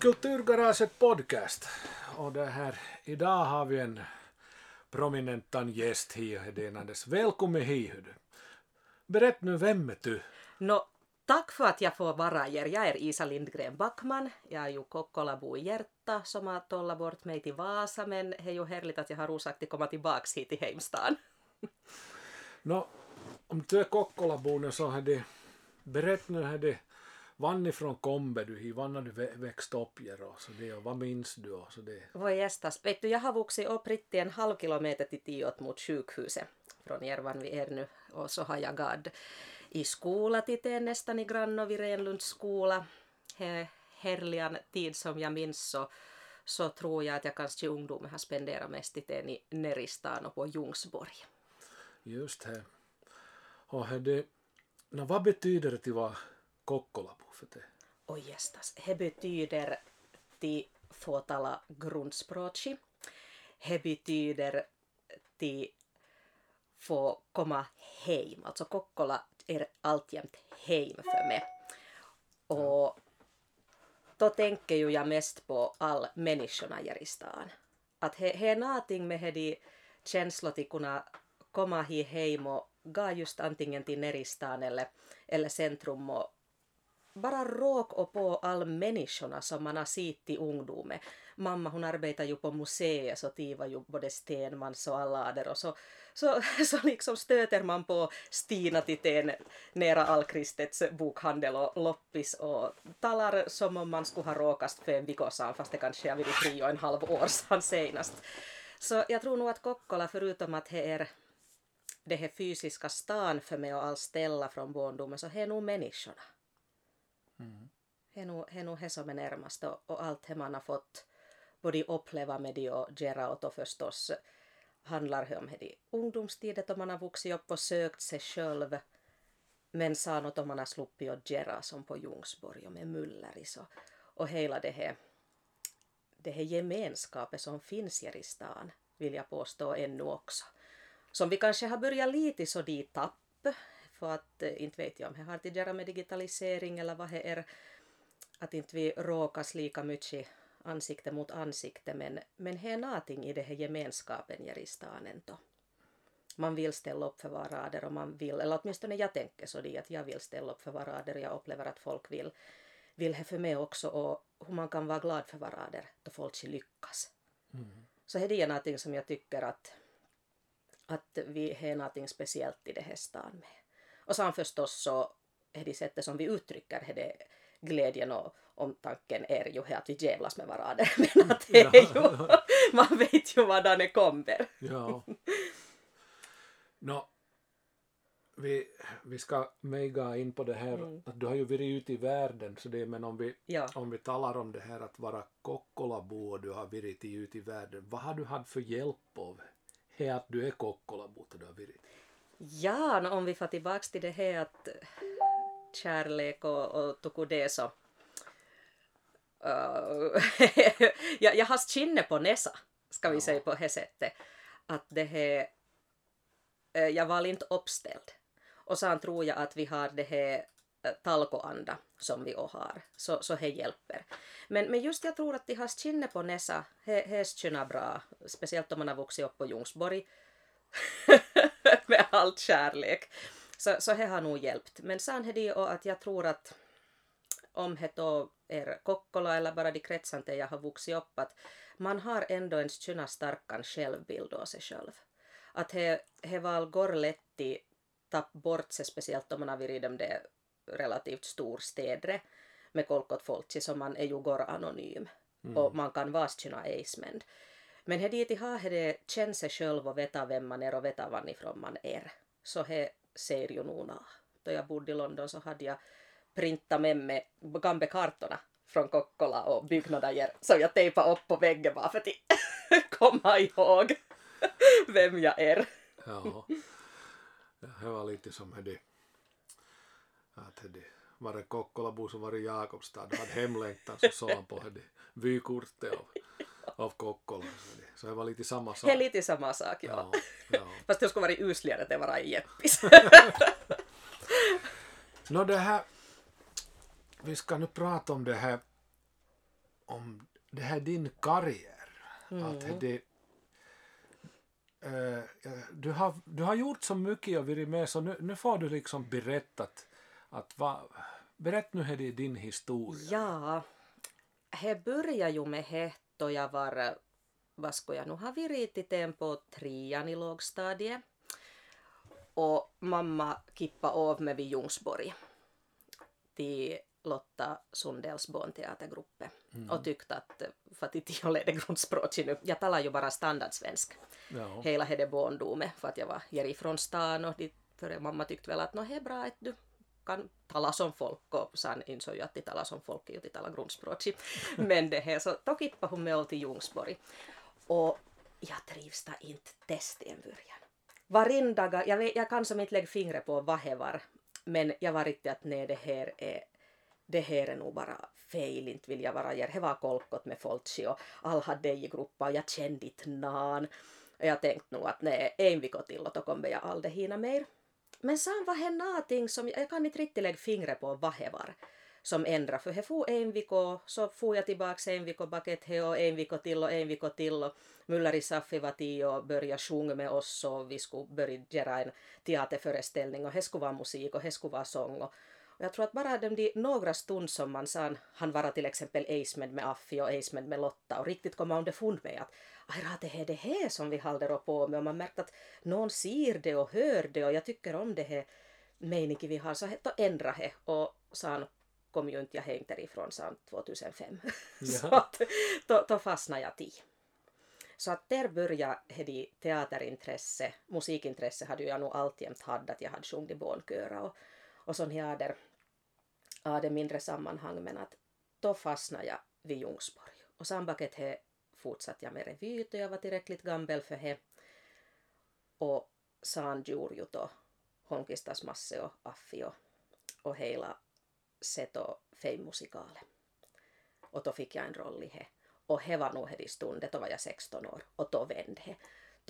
Kulturgaraget podcast. Och det här, idag har vi en prominentan gäst här denades. Välkommen hit. Berätt nu, vem är du? No, tack för att jag får vara här. Jag är Isa Lindgren Backman. Jag är ju Kokkolabo i hjärta som har tollat bort mig till Vasa men det är ju härligt att jag har orsak att komma tillbaks hit till Heimstan. No, om du är Kokkolabone så har det, berätt nu här det, Vannifrån kommer du hit? Vann har du vä- växt upp och så det, och vad minns du? Och så det. Voi jestas. Vet du, jag har vuxit upp riktigt en halv kilometer till tiot mot sjukhuset från Järvan vi är nu. Och så har jag gått i skola till nästan i grann och vid Renlunds skola. He, härliga tid som jag minns så, så tror jag att jag kanske i ungdomen har spenderat mest tiden i Neristan och på Ljungsborg. Just det. Och det, no, vad betyder det att vara Kokkolabo för dig? Och gästas. Det betyder till få tala grundspråki. Det betyder till få komma hem. Alltså Kokkola är alltjämt hem för mig. Och då tänker ju jag mest på all människorna här i stan. Att det är någonting med de känslor att kunna komma hit hem och gå just antingen till Neristan eller, eller centrum och bara råk och på all människorna som man har sett i ungdomen. Mamma hon arbetar ju på museet så tivar ju både Stenmans och Allader och så, så, så liksom stöter man på Stina Titén nära Alkristets bokhandel och loppis och talar som om man skulle ha råkat för en vecka sedan fast det kanske har varit tre och en halv år sedan senast. Så jag tror nog att Kokkola förutom att det är det här fysiska stan för mig och all ställa från barndomen så det är nog människorna. Mm. Det är nog, det nog det som är närmast och, och allt det man har fått både uppleva med det och göra och då förstås handlar det om det ungdomstiden då man har vuxit upp och sökt sig själv. Men sa något om man har sluppit att göra som på Ljungsborg och med Mulleris och, och hela det här det här gemenskapet som finns här i stan vill jag påstå ännu också. Som vi kanske har börjat lite så dit tapp för att eh, inte vet jag om det har att göra med digitalisering eller vad det är att inte vi råkas lika mycket ansikte mot ansikte men, men det är någonting i det här gemenskapen här i stan ändå. Man vill ställa upp för varandra och man vill, eller åtminstone jag tänker så det att jag vill ställa upp för varandra och jag upplever att folk vill, vill det för mig också och hur man kan vara glad för varandra då folk lyckas. Så det är någonting som jag tycker att, att vi har någonting speciellt i det här stan med. Och sen förstås så är det sättet som vi uttrycker det glädjen och omtanken är ju att vi jävlas med varandra. Men att det är ju, man vet ju vadan det kommer. Ja. Nå, vi, vi ska mega in på det här att du har ju varit ute i världen så det men om vi, Ja. om vi talar om det här att vara Kokkolabo och du har varit ute i världen, vad har du haft för hjälp av att du är Kokkolabo du? Ja, no, om vi får tillbaks till det här att kärlek och, och tuku det så. Uh, jag, jag har skinnet på näsa, ska vi Ja. säga på det sättet. Att det här, eh, jag var inte uppställd. Och sen tror jag att vi har det här eh, talkoanda som vi också har, så, så det hjälper. Men, men just jag tror att de har skinnet på näsa, det är bra, speciellt om man har vuxit upp på Ljungsborg med allt kärlek. Så, så det har nog hjälpt. Men sen är det att jag tror att om det då är Kokkola eller bara de kretsar där jag har vuxit upp, att man har ändå en skyna starkan självbild av sig själv. Att det, var går lätt i tapp bort sig, speciellt om man har varit i de där relativt storstäder med kolkot folk, så man är ju går anonym och man kan vara skyna eismänd. Men här dit har det känna sig själv och veta vem man är och veta varifrån man är. Så det ser ju nog. Då jag bodde i London så hade jag printat med mig gamla kartorna från Kokkola och byggnader som jag tejpade upp på väggen bara för att komma ihåg vem jag är. Ja. det var lite som det att det var det Kokkolabo så var det Jakobstad, det hade hemlängtan så såg han på det vykortet och av Kokkola. Så det, var lite samma sak. Det är lite samma sak, ja. Ja, ja. Fast det skulle vara usligare att det var i Jeppis. Nå det här, vi ska nu prata om det här om det här din karriär. Att det, eh, du, har, du har gjort så mycket och varit med så nu, nu får du liksom berättat att va, berätt nu här din historia. Ja, det började ju med det jag var, jag nu ha varit i på trean i lågstadiet. Och mamma kippa av mig vid Ljungsborg till Lotta Sundells barnteatergrupp mm. och tyckte att för att inte jag grundspråket nu, jag talar ju bara standardsvensk ja. hela hela barndomen för att jag var härifrån stan och dit, för mamma tyckte väl att nå, det är bra att du kan tala som folk och sen insåg jag att de talar som folk är ju de talar. Men det här så då kippade hon mig till Ljungsborg och jag trivs da inte test i en början. Varenda jag, vet, jag kan som inte lägga fingret på vad det var men jag var riktigt att nej det här är det här är nog bara fel, inte vill jag vara här. Det var kolkot med Folchi och alla hade i gruppa och jag kände inte. Och jag tänkte nog att nej, en vecka till och då kommer jag aldrig hinna mer. Men sen var det någonting som, jag kan inte riktigt lägga fingret på vad det var som ändrade. För det for en vecka, så for jag tillbaka en vecka baket he och en vecka till och en vecka till och i Saffi var tio och började sjunga med oss och vi skulle börja göra en teaterföreställning och det skulle vara musik och det skulle vara sång. Och, och jag tror att bara de, några stund som man sa han var till exempel Acemed med Affi och Acemed med Lotta och riktigt kom underfund med att aj det är det här som vi håller på med och man märkte att någon ser det och hör det och jag tycker om det här meningen vi har så då ändrade det och sen kom ju inte jag hem därifrån sen 2005. Ja. så att då, då fastnade jag till. Så att där började det teaterintresse, musikintresse hade jag nog alltjämt haft att jag hade sjungit barnkörer och, och sån här av det mindre sammanhang men att då fastnade jag vid Ljungsborg. Och sambaket he fortsatte jag med revy då jag var tillräckligt gammal för det. Och sen gjorde ju då Holmqvistas Masse och Affi och, och hela Seto Fame-musikale. Och då fick jag en roll i det. Och det var nog här i stunden, då var jag 16 år och då vände det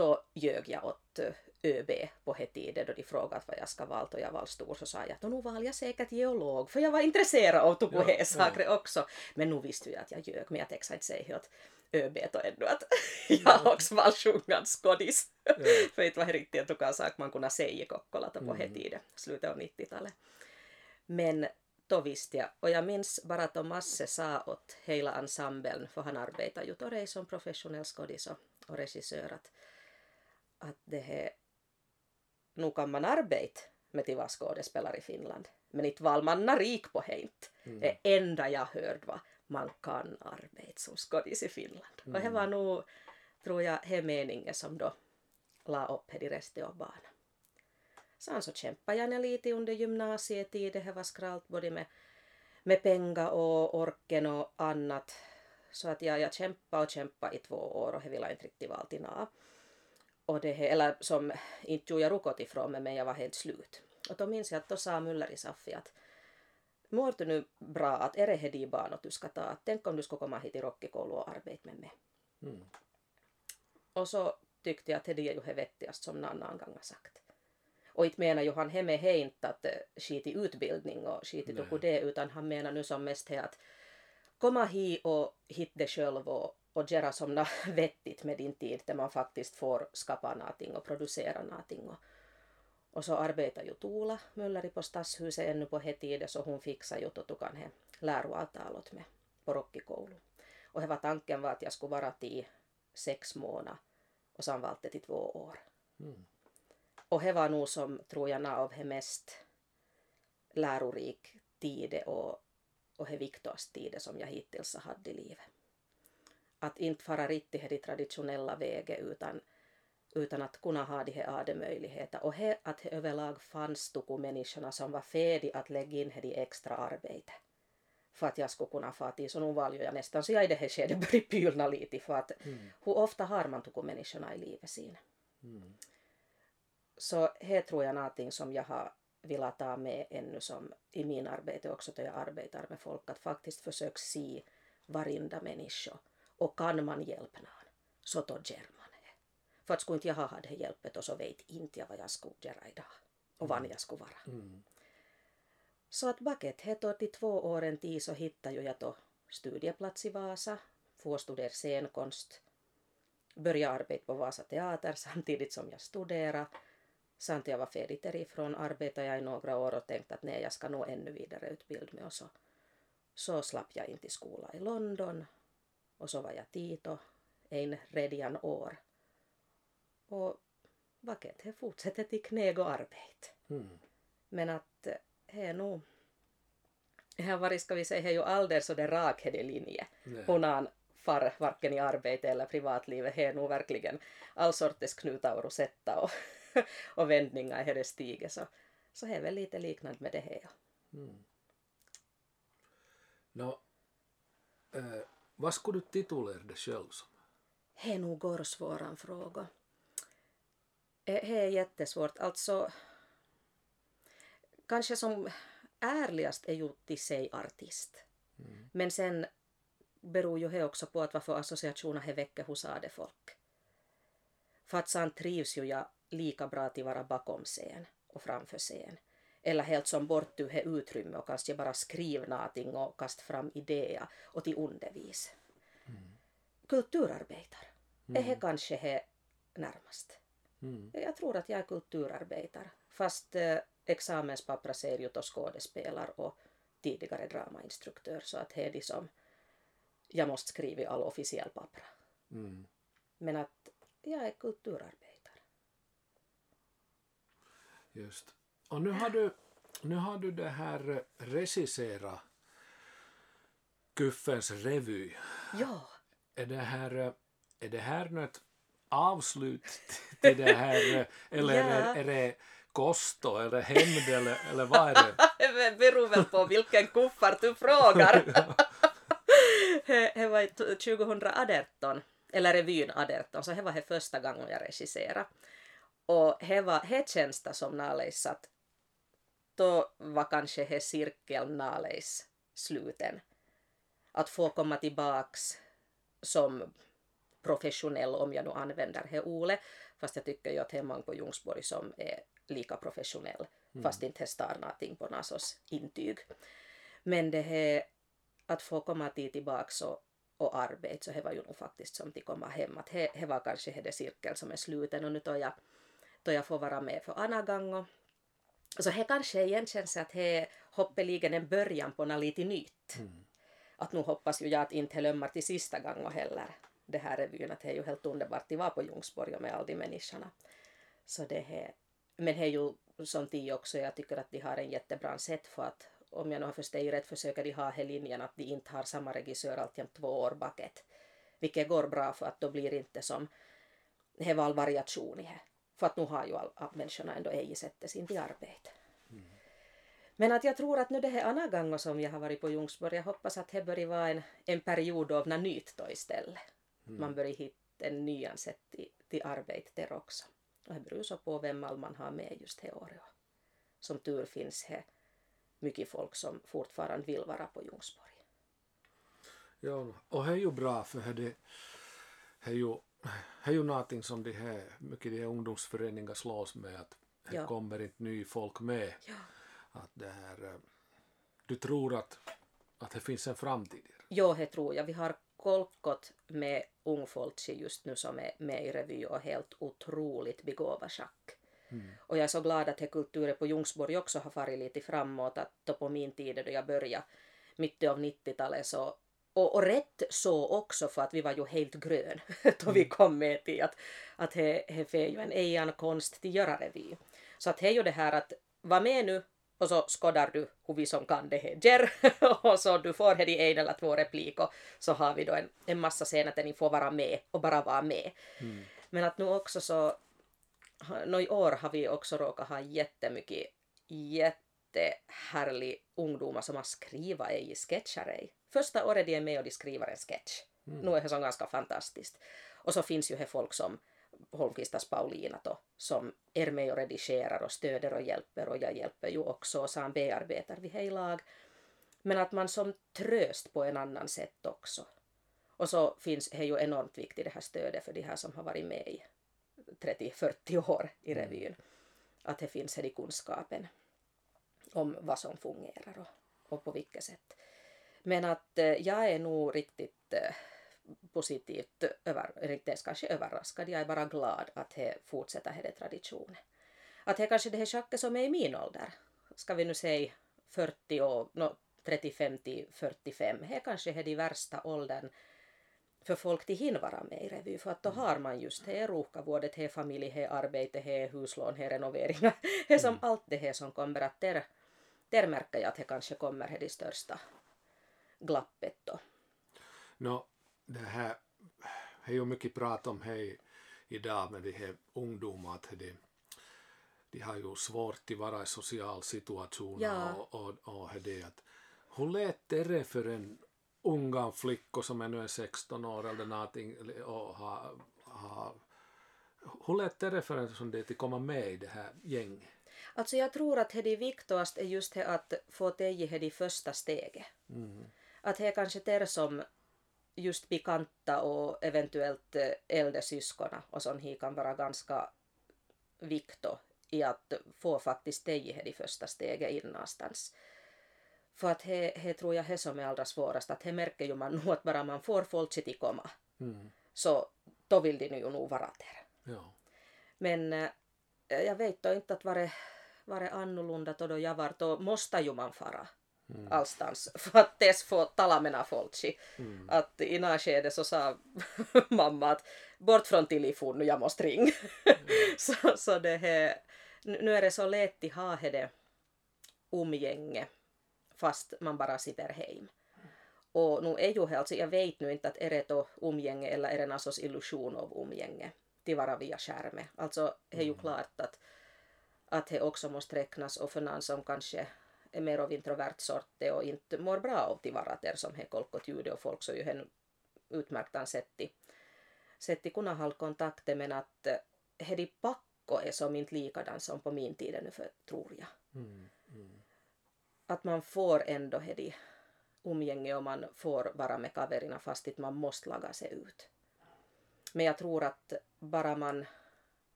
då ljög jag åt ÖB på tiden då de frågade vad jag ska valt och jag var stor så sa jag att nu valde jag säkert geolog för jag var intresserad av tuku ja, ja. också. Men nu visste jag att jag ljög men jag tänkte inte säga åt ÖB då ännu att jag ja. också var sjungande skådis. Ja. för det var riktigt en sak man kunde säga i Kokkola på mm. tiden, slutet av 90-talet. Men då visste jag. Och jag minns bara att Masse sa åt hela ensemblen, för han arbetar ju då som professionell skådis och, och regissör, att att det här, nu kan man arbeta med till vara skådespelare i Finland, men inte var man rik på det Mm. Det enda jag hörde var man kan arbeta som skådis i Finland. Mm. Och det var nog, tror jag, det meningen som då la upp det i resten av banan. Sen så kämpade jag lite under gymnasietiden, det var skralt både med, med pengar och orken och annat. Så att jag, jag kämpade och kämpade i två år och det ville inte riktigt vara till nå och det, eller som inte gjorde jag rukot ifrån mig men jag var helt slut. Och då minns jag att då sa Müller i Saffi att mår du nu bra att är det de banor du ska ta? Att tänk om du skulle komma hit i Rockikoulu och arbeta med mig. Mm. Och så tyckte jag att det är ju det vettigast som någon annan gång har sagt. Och inte menar ju han hemme he inte att eh, skit i utbildning och skit i det utan han menar nu som mest att komma hit och hitta dig själv och, och göra som något vettigt med din tid där man faktiskt får skapa någonting och producera någonting. Och, och så arbetar ju Tuula Mölleri på Stadshuset ännu på det tiden så hon fixar ju tukan he läroavtal åt mig på Rockikoulu. Och var tanken var att jag skulle vara till sex månader och sen valde till två år. Mm. Och det var nog som, tror jag, av det mest lärorik tid och, och det viktigaste tid som jag hittills haft i livet att inte fara riktigt de traditionella vägen utan, utan att kunna ha de här AD-möjligheter. Och he, att det överlag fanns människorna som var färdiga att lägga in det extra arbete för att jag skulle kunna få till. Så nu valde jag nästan så jag i det här skedet började pylna lite för att mm. hur ofta har man människorna i livet sin. Mm. Så det tror jag någonting som jag har velat ta med ännu som i min arbete också då jag arbetar med folk att faktiskt försöka se varenda människa och kan man hjälpa någon så då gör man det. För att skulle inte jag ha det hjälpet och så vet inte jag vad jag skulle göra idag och vad jag skulle vara. Mm. Så att baket heter till två åren tid så hittade jag då studieplats i Vasa, få studera scenkonst, börja arbeta på Vasa Teater samtidigt som jag studerade. Samt jag var färdig därifrån arbetade jag i några år och tänkte att nej, jag ska nog ännu vidareutbilda mig och så, så slapp jag in till skola i London och så var jag Tito en redan år. Och vaket he fortsätter till knäg och arbete. Mm. Men att he är nog det har varit, ska vi säga, är ju aldrig så det rakhede linje. Nej. Hon har far varken i arbete eller privatlivet. Det är nog verkligen all sorts knutar och rosetta och, och vändningar i det stiget. Så, så det är väl lite liknande med det här. Mm. Nå, eh, vad skulle du titulera dig själv som? Det är nog gårsvåran fråga. Det är jättesvårt. Alltså, kanske som ärligast är ju till sig artist. Mm. Men sen beror ju det också på att vad för associationer det väcker hos folk. För att sen trivs ju jag lika bra till vara bakom scen och framför scen. Eller helt som bort ur utrymme och kanske bara skriva någonting och kasta fram idéer och till undervis. Mm. Kulturarbetare. Är det kanske det närmast. Mm. Jag tror att jag är kulturarbetare. Fast eh, examenspapper ser ju då skådespelare och tidigare dramainstruktör så att det är liksom jag måste skriva i all officiell papper. Mm. Men att jag är kulturarbetare. Just. Och nu har du, nu har du det här eh, regissera Kuffens revy. Ja, Är det här, eh, är det här något avslut till det här eh, eller är, Ja. det, är det kosto eller hämnd eller, eller vad är det? det beror väl på vilken kuffart du frågar. Det var i t- 2018, eller revyn 18, så det var det första gången jag regisserade. Och det var det känns det som naleis att då var kanske det cirkeln naleis sluten. Att få komma tillbaks som professionell om jag nu använder det Ole. Fast jag tycker ju att många på Ljungsborg som är lika professionell. Fast inte testar någonting på sorts intyg. Men det här att få komma till tillbaks och, och arbeta så det var ju nog faktiskt som att komma hem. Att det var kanske det cirkel som är sluten och nu då jag, då jag får vara med för andra gången. Så det kanske igen känns att det hoppeligen en början på något lite nytt. Att nu hoppas ju jag att inte glömmer till sista gången heller det här revyn. Att det är ju helt underbart att vara på Ljungsborg och med alla de människorna. Så det här, men det är ju som de också, jag tycker att de har en jättebra sätt för att om jag nu har förstått rätt försöker de ha här linjen att de inte har samma regissör alltjämt två år baket. Vilket går bra för att då blir det inte som det var variation i det. För att nu har ju all, all människorna ändå ej sättet sin till arbete. Men att jag tror att nu det här andra gången som jag har varit på Ljungsborg, jag hoppas att det börjar vara en, en period av något nytt då istället. Man börjar hitta en sätt till, till arbete där också. Och det beror ju så på vem all man har med just det året. Som tur finns det mycket folk som fortfarande vill vara på Ljungsborg. Ja, och det är ju bra för det är ju, det är ju någonting som de här, mycket de här ungdomsföreningar slås med att det Ja. kommer inte ny folk med. Ja. Att det här, eh, du tror att, att det finns en framtid. Jo, det tror jag. Vi har kolkot med ungfolk just nu som är med i revy och helt otroligt begåvad schack. Och jag är så glad att kulturen på Ljungsborg också har farit lite framåt. Att då på min tid då jag började, mitten av 90-talet så och, och rätt så också för att vi var ju helt grön då vi kom med till att, att det det är ju en egen konst till göra revy. Så att är ju det här att var med nu? Och så skådar du hur vi som kan det här. Ger och så du får här i en eller två replik och så har vi då en, en massa scener där ni får vara med och bara vara med. Men att nu också så nå i år har vi också råkat ha jättemycket jättehärlig ungdomar som har skrivit i sketcher. ej. Första året de är med och de skriver en sketch. Nu är det så ganska fantastiskt. Och så finns ju här folk som Holmqvistas Paulina då, som är med och redigerar och stöder och hjälper och jag hjälper ju också och sen bearbetar vi i lag. Men att man som tröst på en annan sätt också. Och så finns det ju enormt viktigt det här stödet för de här som har varit med i 30-40 år i revyn. Att det finns här i kunskapen om vad som fungerar och, och på vilket sätt. Men att eh, jag är nog riktigt eh, positivt, över, riktigt kanske överraskad. Jag är bara glad att det fortsätter det traditionen. Att det kanske det här schacket som är i min ålder, ska vi nu säga 40 år, no, 35 till 45, det är kanske är de värsta åldern för folk till hin vara med i revy för att då har man just det rokavårdet, det familj, det arbete, det huslån, det renoveringar, det som mm. allt det här som kommer att där, där märker jag att det kanske kommer det största glappet då. No, det här är ju mycket prat om det idag med de här ungdomarna att de, de har ju svårt att vara i social situation ja. och, och, och det att hur lätt är det för en unga flickor som ännu är 16 år eller någonting och har, har hur lätt är det för en som det att komma med i det här gänget? Alltså jag tror att det viktigaste är just det att få till det första steget. Mm. Att det är kanske det som just bekanta och eventuellt eh, äldre syskona och sånt här kan vara ganska viktigt i att få faktiskt det det första steget in någonstans. För att det tror jag är som är allra svårast, att det märker ju man nog att bara man får folk till komma mm. så då vill de ju nog vara där. Ja. Men äh, jag vet då inte att var det, var det annorlunda då, jag var, då måste ju man fara mm. allstans för att dess få tala med folk. Mm. Att innan skedet så sa mamma att bort från telefon jag måste ringa. Mm. så, så det här, nu är det så lätt att ha det umgänge fast man bara sitter hem. Och nu är ju alltså, jag vet nu inte att är det då umgänge eller är det någon sorts illusion av umgänge till vara via skärmen. Alltså det är ju mm. klart att, att det också måste räknas och för någon som kanske är mer av introvert sort och inte mår bra av till vara där som he kolkot ljud och folk så ju hen utmärkt sätt i sätt i kunna hålla kontakter men att he de pakko är som inte likadan som på min tid ännu för tror jag. Mm, mm att man får ändå hedi umgänge och man får vara med kaverina fast att man måste laga sig ut. Men jag tror att bara man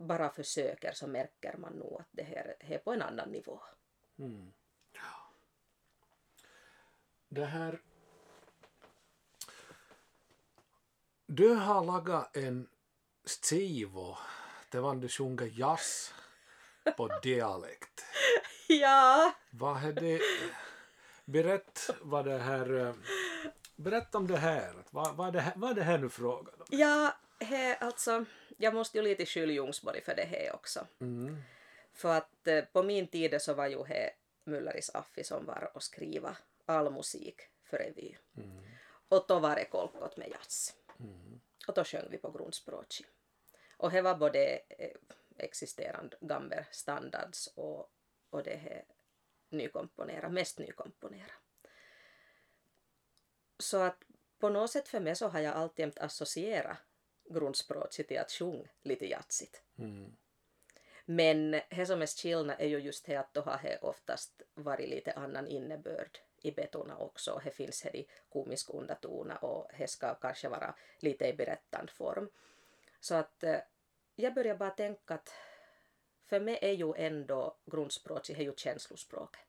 bara försöker så märker man nog att det här är på en annan nivå. Mm. Det här... Du har lagat en stivo det var du sjunger jazz på dialekt. Ja. Vad är det? Berätt vad det här... Eh, berätta om det här. Vad, vad, är, det här, vad är det här nu frågan om? Ja, he, alltså, jag måste ju lite skylla Ljungsborg för det här också. Mm. För att eh, på min tid så var ju he Mülleris Affi som var och skriva all musik för revy. Mm. Och då var det kolkot med jazz. Mm. Och då sjöng vi på grundspråket. Och det var både eh, existerande gamla standards och och det är nykomponera, mest nykomponera. Så att på något sätt för mig så har jag alltjämt associerat grundspråket till att sjunga lite jazzigt. Mm. Men det som är skillnad är ju just det att då har det oftast varit lite annan innebörd i betona också. Det finns här i komisk undertona och det ska kanske vara lite i berättande form. Så att eh, jag börjar bara tänka att för mig är ju ändå grundspråket är ju känslospråket.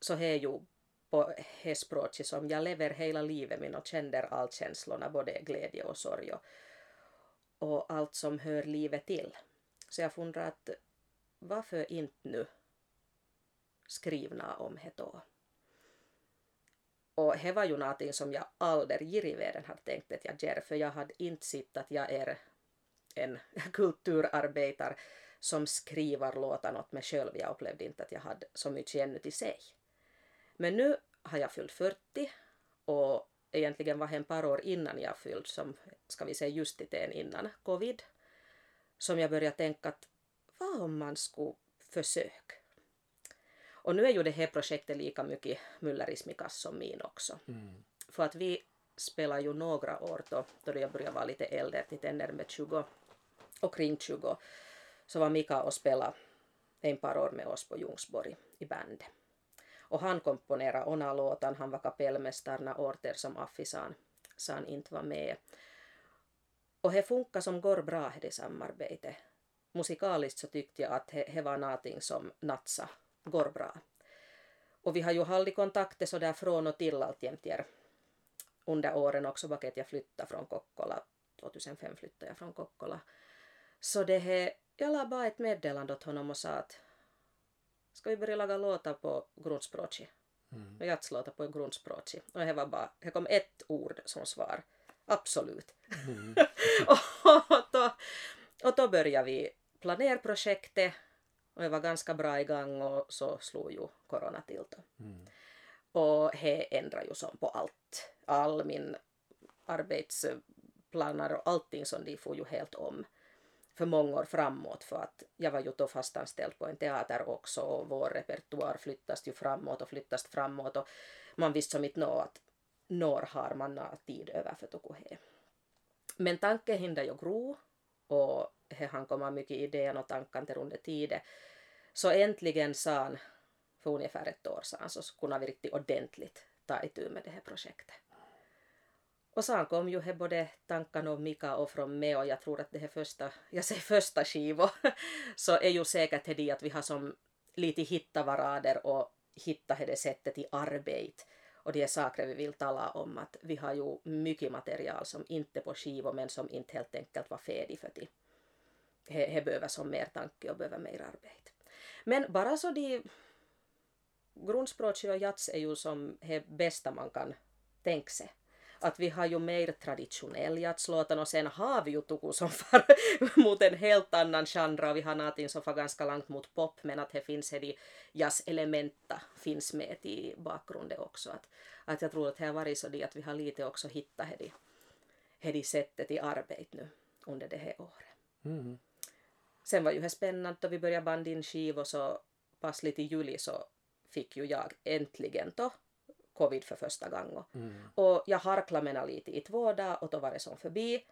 Så det är ju på det språket som jag lever hela livet min och känner allt känslorna, både glädje och sorg och, och allt som hör livet till. Så jag funderar att varför inte nu skrivna om det då? Och det var ju någonting som jag aldrig i världen hade tänkt att jag gör, för jag hade inte sett att jag är en kulturarbetare som skriver låtar åt mig själv. Jag upplevde inte att jag hade så mycket ännu till sig. Men nu har jag fyllt 40 och egentligen var det ett par år innan jag fyllt, som ska vi säga just lite innan covid, som jag började tänka att vad om man skulle försöka? Och nu är ju det här projektet lika mycket Müllerismikas som min också. Mm. För att vi spelar ju några år då, då jag började vara lite äldre, lite närmare 20 och kring 20 så var Mika och spelade en par år med oss på Ljungsborg i bandet. Och han komponerade ona låtan, han var kapellmästare när åter som Affisan sa han inte var med. Och det funkar som går bra det samarbete. Musikaliskt så tyckte jag att det var någonting som natsa går bra. Och vi har ju hållit kontakter så där från och till alltjämt er under åren också baket jag flyttade från Kokkola 2005 flyttade jag från Kokkola så det här, jag la bara ett meddelande åt honom och sa att ska vi börja laga låtar på grundspråket mm. jazslåtar på grundspråket och det var bara, det kom ett ord som svar absolut mm. och, då, och då började vi planera projektet och det var ganska bra igång och så slog ju corona till då. Mm. Och det ändrade ju som på allt. All min arbetsplaner och allting som de får ju helt om för många år framåt för att jag var ju då fastanställd på en teater också och vår repertoar flyttas ju framåt och flyttas framåt och man visste som inte nå att när har man tid över för tukuhe. Men tanken hinner ju gro och he han komma mycket idéer och tankar under tiden. Så äntligen sa han för ungefär ett år sedan så kunde vi riktigt ordentligt ta itu med det här projektet. Och sen kom ju här både tankarna om Mika och från mig och jag tror att det här första, jag säger första skivo, så är ju säkert det att vi har som lite hitta varader och hitta det sättet i arbete och det är saker vi vill tala om att vi har ju mycket material som inte på skivor men som inte helt enkelt var färdig för det. Det behöver som mer tanke och behöver mer arbete. Men bara så de grundspråket och jazz är ju som det bästa man kan tänka sig att vi har ju mer traditionell jazzlåtar och sen har vi ju Tuku som far mot en helt annan genre och vi har någonting som far ganska långt mot pop men att det finns de jazzelementa finns med i bakgrunden också. Att, att jag tror att det har varit så det att vi har lite också hittat det, det sättet i arbete nu under det här året. Mm. Sen var ju det spännande då vi började banda in skivor så passligt i juli så fick ju jag äntligen då covid för första gången. Mm. Och jag harklade mig lite i två dagar och då var det som förbi.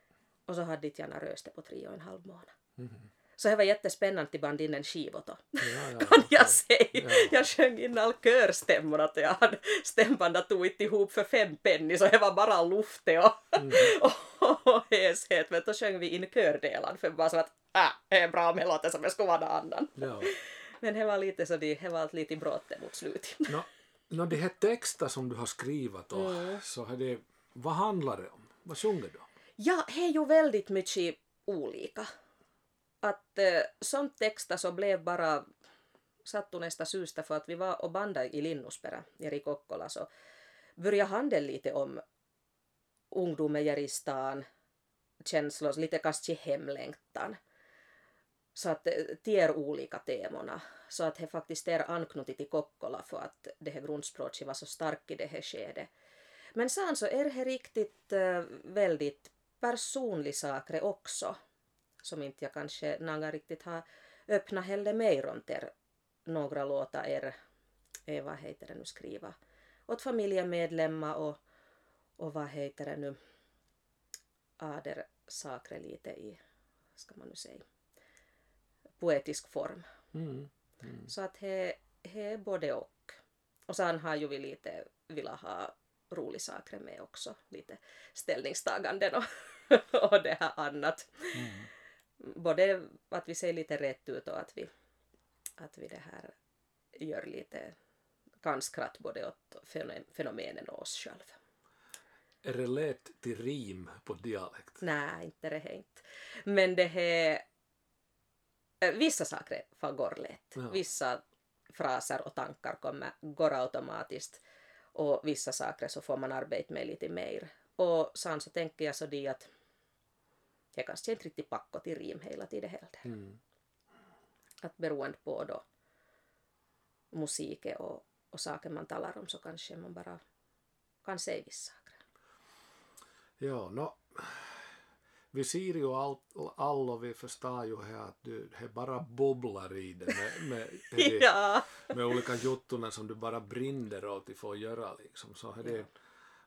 Och så hade jag röst på tre och en halv månad. Mm. Så det var jättespännande att banda in en skiva då. Ja, ja, kan jag säga. Ja. Jag sjöng in all körstämmorna att jag hade stämbanda tog inte ihop för fem penny så det var bara lufte och, mm. och, och häshet. Men då sjöng vi in kördelar för bara så att äh, det är bra med låten som jag skulle vara någon annan. Ja. Men det var lite så det, det var lite bråttom mot slutet. No, no, de här texter som du har skrivit och mm. så är det, vad handlar det om? Vad sjunger du om? Ja, det är ju väldigt mycket olika. Att eh, som texter så blev bara sattuneesta syystä för att vi var och bandade i Linnusperä, Jeri Kokkola, så började handla lite om ungdomen i stan, känslor, lite kanske hemlängtan. Så att eh, de är olika temorna. Så att det faktiskt är anknutit till Kokkola för att det här grundspråket var så starkt i det här skedet. Men sen så är det riktigt äh, väldigt personlig saker också. Som inte jag kanske någon riktigt har öppnat heller mer om där några låtar är, är eh, vad heter det nu skriva åt familjemedlemmar och, och vad heter det nu ader saker lite i, ska man nu säga, poetisk form. Mm. Mm. Så att det är både och. Och sen har ju vi lite velat ha roliga saker med också. Lite ställningstaganden och, och det här annat. Mm. Både att vi ser lite rätt ut och att vi, att vi det här gör lite kan skratt både åt fenomenen och oss själva. Är det lätt till rim på dialekt? Nej, inte det är inte. Men det är Eh, vissa saker går lätt. Ja. Vissa fraser och tankar kommer, går automatiskt och vissa saker så får man arbeta med lite mer. Och sen så tänker jag så det att jag kanske inte riktigt pakko till rim hela tiden heller. Mm. Att beroende på då musiken och, och saker man talar om så kanske man bara kan säga vissa saker. Ja, no, vi ser ju all och vi förstår ju här att du det bara bubblar i det med, med, med, ja. med olika juttorna som du bara brinner åt att få göra liksom. Så det, ja.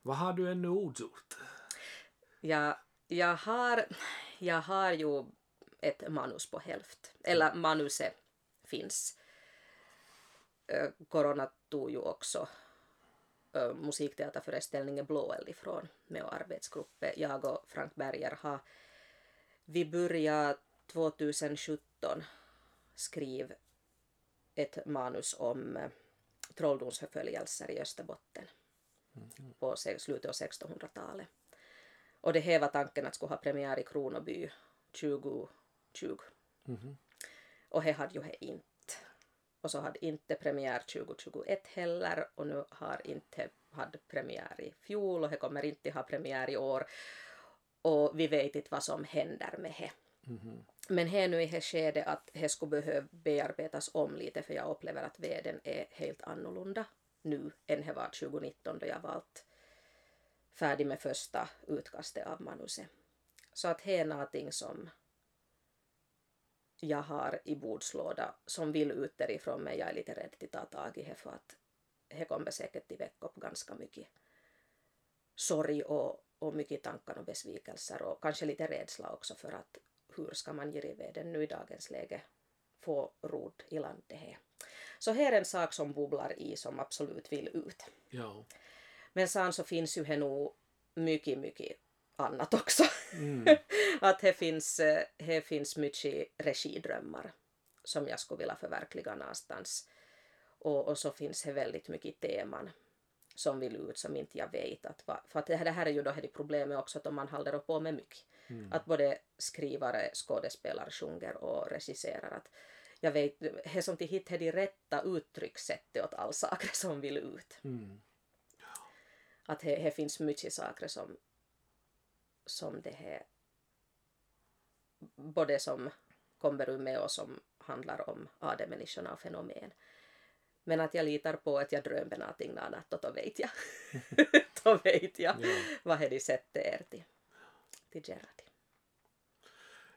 Vad har du ännu ogjort? Ja, jag har, jag har ju ett manus på hälft. Eller manuset finns. Corona tog ju också musikteaterföreställningen Blåeld ifrån med arbetsgruppen. Jag och Frank Berger har vi började 2017 skriva ett manus om trolldomsförföljelser i Österbotten på se- slutet av 1600-talet. Och det här var tanken att skulle ha premiär i Kronoby 2020. Och det hade ju det inte. Och så hade inte premiär 2021 heller och nu har inte hade premiär i fjol och det kommer inte ha premiär i år. Och vi vet inte vad som händer med det. Men här nu i det skedet att det skulle behöva bearbetas om lite för jag upplever att veden är helt annorlunda nu än det var 2019 då jag var allt färdig med första utkastet av manuset. Så att det är någonting som jag har i bordslåda som vill ut därifrån men jag är lite rädd att ta tag i det för att det kommer säkert att väcka upp ganska mycket sorg och, och mycket tankar och besvikelser och kanske lite rädsla också för att hur ska man Giriveden nu i dagens läge få rod i land det här. Så här är en sak som bubblar i som absolut vill ut. Ja. Men sen så finns ju här nog mycket, mycket annat också. Mm. att det finns, eh, här finns mycket regidrömmar som jag skulle vilja förverkliga någonstans. Och, och så finns det väldigt mycket teman som vill ut som inte jag vet att va, för att det här, det är ju då det problemet också att om man håller på med mycket att både skrivare, skådespelare, sjunger och regisserar att jag vet, det som till hitta de rätta uttryckssättet åt alla saker som vill ut. Mm. Att det, det finns mycket saker som som det här både som kommer ur med och som handlar om ademänniskorna och fenomen. Men att jag litar på att jag drömmer någonting annat och då vet jag. då vet jag Ja. vad de sett er till. Till Gerardi.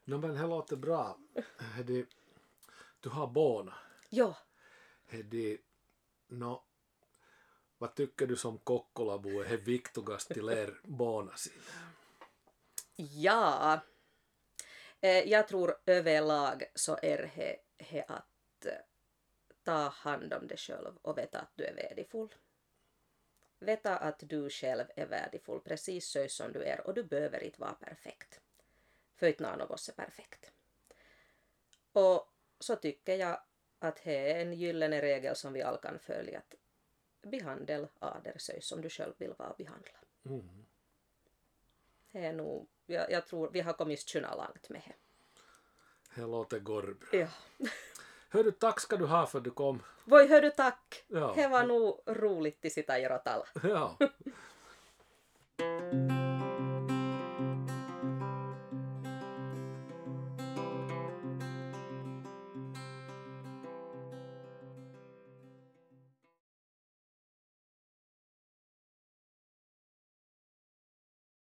No, men det låter bra. Hedi, du har barn. Jo, Hedi, no, vad tycker du som Kokkolabo är det viktigaste till er barnasi? Ja. Eh, jag tror överlag så är det, det att eh, ta hand om dig själv och veta att du är värdefull. Veta att du själv är värdefull precis så som du är och du behöver inte vara perfekt. För inte någon av oss är perfekt. Och så tycker jag att det är en gyllene regel som vi alla kan följa att behandla ader så som du själv vill vara behandlad. Mm. Det är nog, jag, jag tror vi har kommit tjuna långt med det. Det låter gorbra. Ja. Hördu, tack ska du ha för att du kom. Voi hördu tack! Ja. Det var nog roligt att sitta och tala. Ja.